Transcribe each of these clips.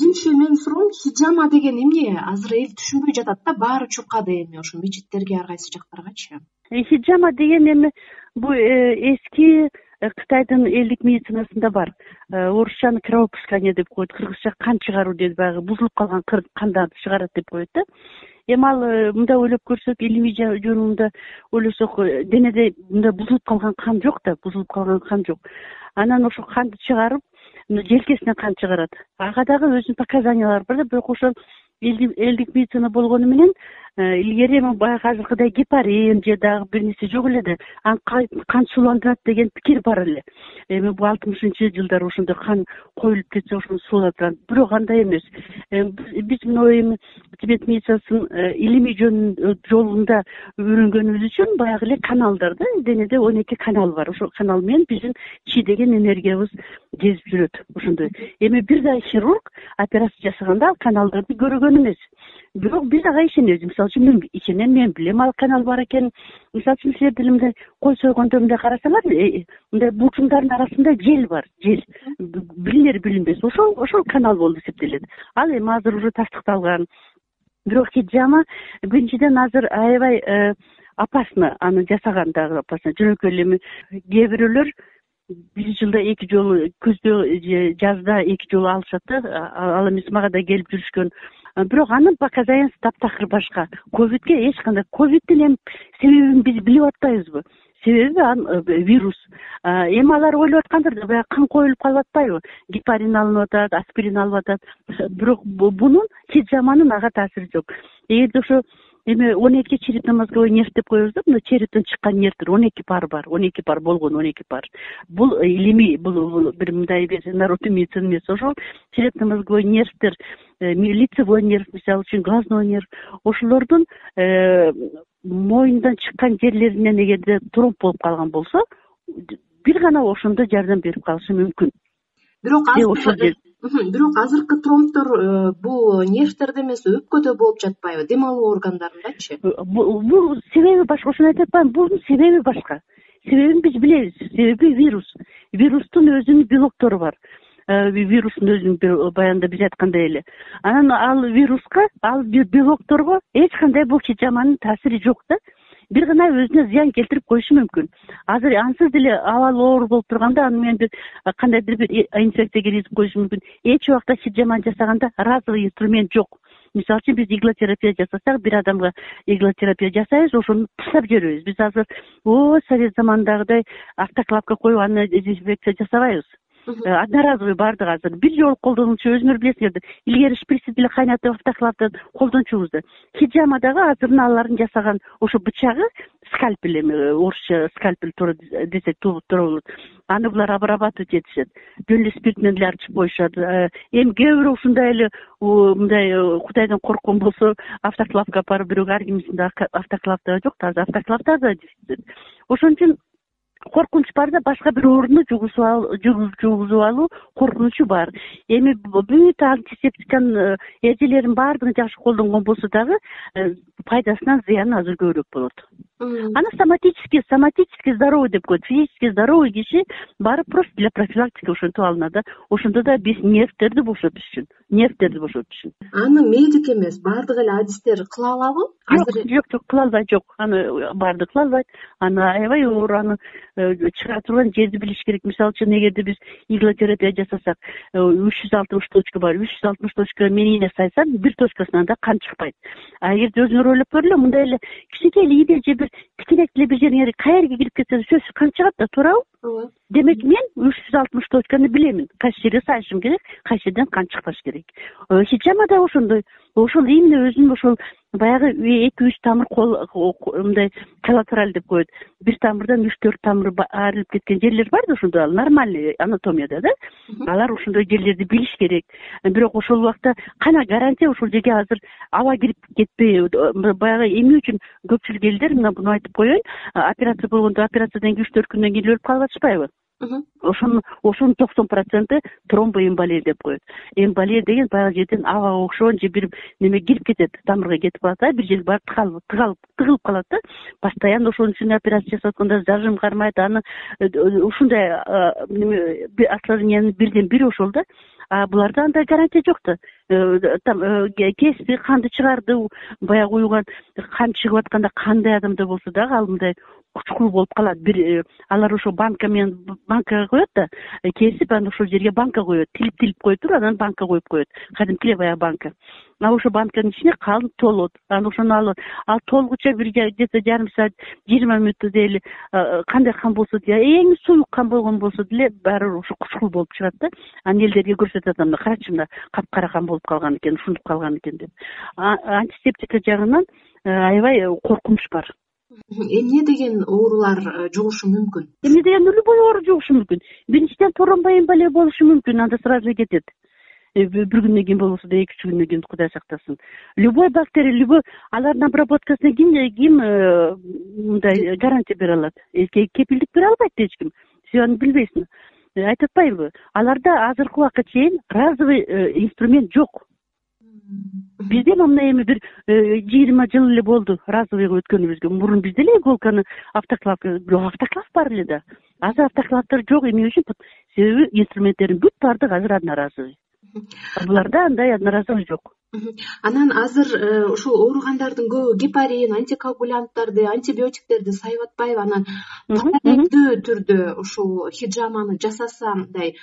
биринчи менин суроом хиджама деген эмне? Азыр эл түшүнбөй жатат да баары чуркады эми ошо мечиттерге ар кайсы жактаргачы? Э, хиджама деген эми бул э, эски э, кытайдын элдик медицинасында бар. Орусчаны кровопускание деп коет кыргызча кан чыгаруу дейт баягы бузулуп калган кандарды чыгарат деп коет да. Эми ал мындай ойлоп көрсөк илимий жөнүндө ойлосок денеде мындай бузулуп калган кан жок да бузулуп калган кан жок. Анан ошол канды чыгарып желкесинен кан чыгарат. Ага дагы өзүнүн показаниялары бар да бирок ошол элдик медицина болгону менен илгери эми баягы азыркыдай гепарин же дагы бир нерсе жок эле да анан кан сууландырат деген пикир бар эле. Эми бул алтымышынчы жылдары ошондой кан коюлуп кетсе ошону сууландырат бирок андай эмес. Э, биз мына эми тибет медицинасын э, илимий жолунда үйрөнгөнүбүз үчүн баягы эле каналдар да денеде он эки канал бар. Ошол канал менен биздин чи деген энергиябыз кезип жүрөт ошондой. Эми бир дагы хирург операция жасаганда ал каналдарды көргөн эмес бирок биз ага ишенебиз. Мисалы үчүн мен ишенем мен билем ал канал бар экенин мисалы үчүн силер деле мындай кой сойгондо мындай карасаңар э, мындай булчуңдардын арасында жел бар жел. Билинер билинбес. Ошол ошол канал болуп эсептелет. Ал эми азыр уже тастыкталган бирок хиджама биринчиден азыр аябай э, опасно аны жасаган дагы опасно. Жөнөкөй эле эми кээ бирөөлөр бир жылда эки жолу күздө жазда эки жолу алышат да. Ал эмес мага да келип жүрүшкөн бирок анын показаниясы таптакыр башка. Ковидке эч кандай ковиддин эми себебин биз билип атпайбызбы себеби ал э, вирус. Эми алар ойлоп аткандыр да баягы кан коюлуп калып атпайбы. Гепарин алынып атат аспирин алып атат. Бирок бунун хиджаманын ага таасири жок. Эгерде ошо эми он эки черепно мозговой нерв деп коебуз да мына черептен чыккан нервдер он эки пар бар он эки пар болгон он эки пар. Бул илимий бул бир мындай народный медицина эмес ошол черепно мозговой нервдер э, лицевой нерв мисалы үчүн глазной нерв ошолордун э, моюндан чыккан жерлеринен эгерде тромб болуп калган болсо бир гана ошондо жардам берип калышы мүмкүн. Бирок бирок азыркы тромбдор э, бул нервтерде эмес өпкөдө болуп жатпайбы дем алуу органдарындачы? Э, бул себеби башка ошону айтып атпаймынбы бунун себеби башка. Себебин биз билебиз себеби вирус. Вирустун өзүнүн белоктору бар. Э, вирустун өзүнүн баягында биз айткандай эле. Анан ал вируска ал белокторго эч кандай бул хиджаманын таасири жок да бир гана өзүнө зыян келтирип коюшу мүмкүн. Азыр ансыз деле абалы оор болуп турганда аны менен бир кандайдыр бир инфекция киргизип коюшу мүмкүн. Эч убакта хиджаманы жасаганда разовый инструмент жок. Мисалы үчүн биз иглотерапия жасасак бир адамга иглотерапия жасайбыз ошону таштап жиберебиз биз азыр о совет заманындагыдай автоклавка коюп аны дезинфекция жасабайбыз. Э, одноразовый баардыгы азыр бир жолу колдонуучу өзүңөр билесиңер да илгери шприцти деле кайнатып автоклавдан колдончубуз да хиджама дагы азырыналарын жасаган ошо бычагы скальпель эми э, орусча скальпель туура десек туура болот. Аны булар обрабатывать этишет жөн эле спирт менен деле арчып коюшат. Э, эми кээ бирөө ушундай эле мындай кудайдан корккон болсо автоклавка апарып бирок ар кимисинде автоклав да жок да азыр автоклавдар да дефицит ошон үчүн коркунуч бар да башка бир ооруну жугузуп алуу коркунучу бар. Эми бүт антисептиканын эрежелерин баардыгын жакшы колдонгон болсо дагы э, пайдасынан зыяны азыр көбүрөөк болот. Аны соматический соматический здоровый деп коет. Физически здоровый киши барып просто для профилактики ошентип алынат да. Ошондо да биз нервтерди бошотуш үчүн нервтерди бошотуш үчүн аны медик эмес баардык эле адистер кыла алабы? Жок жок жок кыла албайт жок. Аны баардыгы кыла албайт. Аны аябай оор аны Э, чыгара турган жерди билиш керек. Мисалы үчүн эгерде биз иглотерапия жасасак э, үч жүз алтымыш точка бар. Үч жүз алтымыш точка мен ийне сайсам бир точкасынан да кан чыкпайт. А эгерде өзүңөр ойлоп көрүлө мындай эле кичинекей эле ийне же бир тикенек эле бир жериңер каерге кирип кетсе сөзсүз кан чыгат да туурабы ооба. Демек мен үч жүз алтымыш точканы билемин. Кайсы жерге сайышым керек кайсы жерден кан чыкпаш керек. Хиджама да ошондой ошол именно өзүнүн ошол баягы эки үч тамыр мындай коллатераль деп коет. Бир тамырдан үч төрт тамыр айрылып кеткен жерлер бар да ошондой ал нормальный анатомияда да? Алар ошондой жерлерди билиш керек. Бирок ошол убакта кана гарантия ушул жерге азыр аба кирип кетпей баягы эмне үчүн көпчүлүк элдер мына буну айтып коеюн операция болгондо операциядан кийин үч төрт күндөн кийин эле өлүп калып атышпайбы ошону ошонун токсон проценти тромбоэмболия деп коет. Эмболия деген баягы жерден абага окшогон же бир неме кирип кетет тамырга кетип калат да бир жери барып тыгылып калат да. Постоянно ошон үчүн операция жасап атканда зажим кармайт аны э, ушундай неме осложнениянын бирден бири ошол да. А буларда андай гарантия жок да э, там э, кести канды чыгарды баягы уюган кан чыгып атканда кандай адамда болсо дагы ал мындай кучкул болуп калат. Бир э, алар ошо банка менен банкага коет да кесип анан ошол жерге банка коет. Тилип тилип кое туруп анан банка коюп коет. Кадимки эле баягы банка. А ошо банканын ичине кан толот анан ошону алып ал толгуча бир где то жарым саат жыйырма мүнөттдөй эле кандай кан болсо эң суюк кан болгон болсо деле баары бир ошо кучкул болуп чыгат да. Анан элдерге көрсөтөт мына карачы мына капкара кан болуп калган экен ушинтип калган экен деп. Антисептика жагынан э, аябай коркунуч бар эмне деген оорулар э, жугушу мүмкүн? Эмне деген любой оору жугушу мүмкүн? Биринчиден тромбоэмболия болушу мүмкүн анда сразу кетет. Э, бир күндөн кийин болбосо да эки үч күндөн кийин кудай сактасын. Любой бактерия любой алардын обработкасына ким ким э, мындай гарантия бере алат? Кепилдик бере албайт эч ким. Сен аны билбейсиң. Айтып атпайбы аларда азыркы убакка чейин разовый инструмент жок бизде мына эми бир жыйырма жыл эле болду разовыйга өткөнүбүзгө. Мурун бизде эле иголканы автоклав бирок автоклав бар эле да. Азыр автоклавдар жок эмне үчүн себеби инструменттердин бүт баардыгы азыр одноразовый буларда андай одноразовый жок. Анан азыр э, ушул ооругандардын көбү гепарин антикоагулянттарды антибиотиктерди сайып атпайбы анан? Параллелдүү түрдө ушул хиджаманы жасаса мындай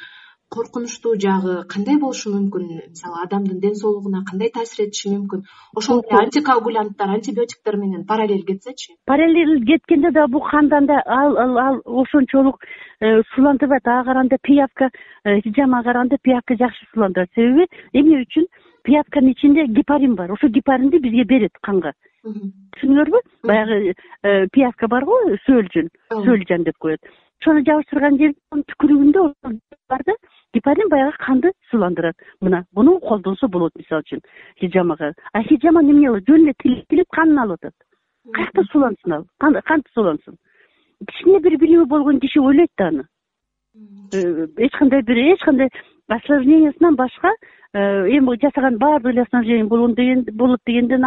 коркунучтуу жагы кандай болушу мүмкүн? Мисалы адамдын ден соолугуна кандай таасир этиши мүмкүн? Ошол эле антикоагулянттар антибиотиктер менен параллель кетсечи? Параллель кеткенде дагы бул канда анда ал ал ошончолук э, суландырбайт ага караганда пиявка э, хиджамага караганда пиявка жакшы суландырат себеби эмне үчүн? Пиявканын ичинде гепарин бар. Ошол гепаринди бизге берет канга. Түшүндүңөрбү баягы э, пиявка барго сөөлжүн сөөлжан деп коет. Ошону жабыштырган жерде түкүрүгүндө бар да гепарин баягы канды суландырат мына муну колдонсо болот мисалы үчүн. Хиджамага а хиджама эмне кылат жөн эле тилип тилип канын алып атат. Каякта сулансын ал? Кантип сулансын? Кичине бир билими болгон киши ойлойт да аны. Э, эч кандай бир эч кандай осложнениясынан башка Э, эми жасаган баардык эле осложнение болот дегенден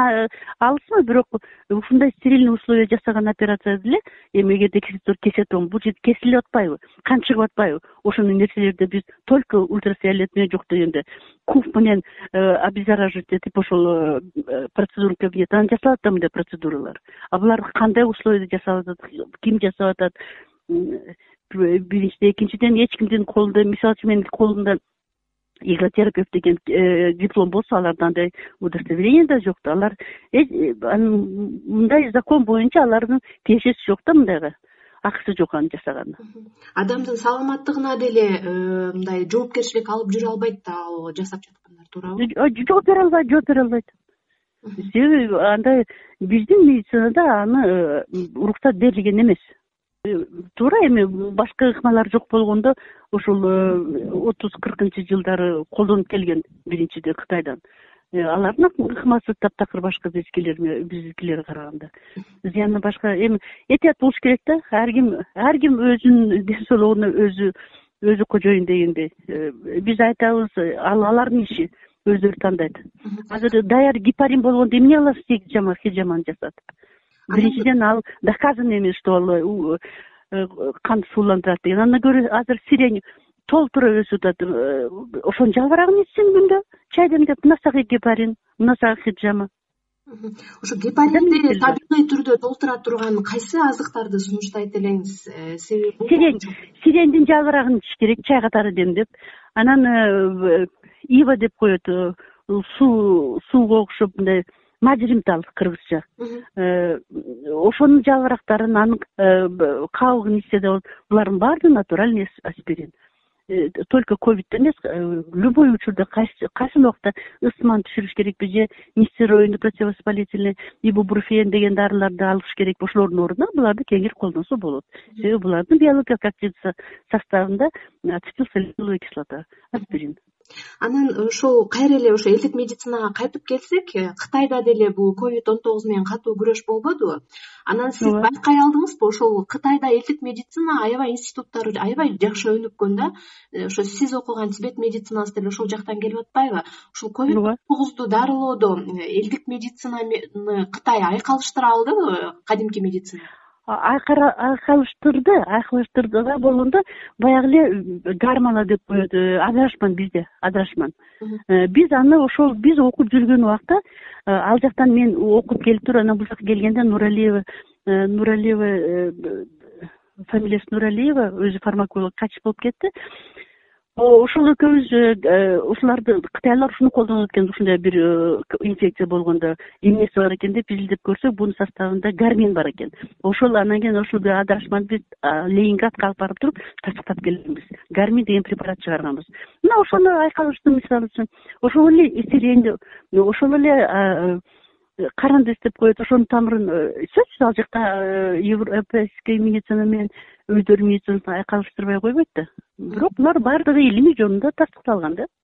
алысмы бирок ушундай стерильный условия жасаган операция деле эми эгерде кесе турган бул жерде кесилип атпайбы кан чыгып атпайбы? Ошондой нерселерди биз только ультрафиолет менен жок дегенде куф менен э, обеззараживать этип ошол э, процедура кабинет анан жасалат да мындай процедуралар. А булар кандай условияда жасалып атат ким жасап атат биринчиден экинчиден эч кимдин колунда мисалы үчүн менин колумда иготерапевт деген э, диплом болсо аларда андай удостоверение да жок да. Алар э, мындай закон боюнча алардын тиешеси жок да мындайга. Акысы жок аны жасаганына. Адамдын саламаттыгына деле э, мындай жоопкерчилик алып жүрө албайт да ал жасап жаткандар туурабы? Жооп бере албайт жооп бере албайт. Себеби андай биздин медицинада аны уруксат берилген эмес туура эми башка ыкмалар жок болгондо ушул э, отуз кыркынчы жылдары колдонуп келген биринчиден кытайдан. Э, алардын ыкмасы таптакыр башка биздикилер биздикилерге караганда. Зыяны башка эми этият болуш керек да. Ар ким ар ким өзүнүн ден соолугуна өзү өзү кожоюн дегендей э, биз айтабыз ал алардын иши өздөрү тандайт. Азыр даяр гепарин болгондо эмне кыласыз хиджаманы жасатып биринчиден ал доказанный эмес что ал э, канды сууландырат деген. Андан көрө азыр сирень толтура өсүп атат э, ошонун жалбырагын ичсин күндө чай демдеп мына гепарин мына хиджама ошо гепаринди табигый түрдө толтура турган кайсы азыктарды сунуштайт элеңиз э, себеби сирень сиреньдин жалбырагын ичиш керек чай катары демдеп анан ива деп коет суу сууга окшоп мындай мажримтал кыргызча. Э, ошонун жалбырактарын анын э, кабыгын ичсе да болот булардын баардыгы натуральный аспирин э, только ковидте эмес любой учурда кайсы убакта ысманы түшүрүш керекпи же нестероидный противовоспалительный ибубруфен деген дарыларды алыш керекпи ошолордун ордуна буларды кеңири колдонсо болот. Себеби булардын биологиялык активдүү составында ацетилсалициловая кислота. Аспирин анан ушул кайра эле ошо элдик медицинага кайтып келсек э, кытайда деле бул ковид он тогуз менен катуу күрөш болбодубу анан сиз байкай алдыңызбы ошол кытайда элдик медицина аябай институттары аябай жакшы өнүккөн да э, ошо сиз окуган тибет медицинасы деле ошол жактан келип атпайбы? Ушул ковид он тогузду дарылоодо э, элдик медицинаны кытай айкалыштыра алдыбы кадимки медицина айкалыштырды айкалыштырды да болгондо баягы эле гармала деп коет э, адырашман бизде адырашман э, биз аны ошол биз окуп жүргөн убакта э, ал жактан мен окуп келип туруп анан бул жака келгенде нуралиева нуралиева фамилиясы нуралиева өзү фармаколог качып болуп кетти ошол экөөбүз э, э, ушуларды кытайлар ушуну колдонот экен ушундай бир э, инфекция болгондо эмнеси бар экен деп изилдеп көрсөк бунун составында гармин бар экен. Ошол анан кийин ошол адырашманды биз ленинградка алып барып туруп тастыктап келгенбиз. Гармин деген препарат чыгарганбыз. Мына ошону айкалышты мисалы үчүн. Ошол эле сирени ошол эле карандес деп коет ошонун тамырын сөзсүз ал жакта европейский медицина менен өздөрүнүн медицинасын айкалыштырбай койбойт да бирок булар баардыгы илимий жөнүндө тастыкталган да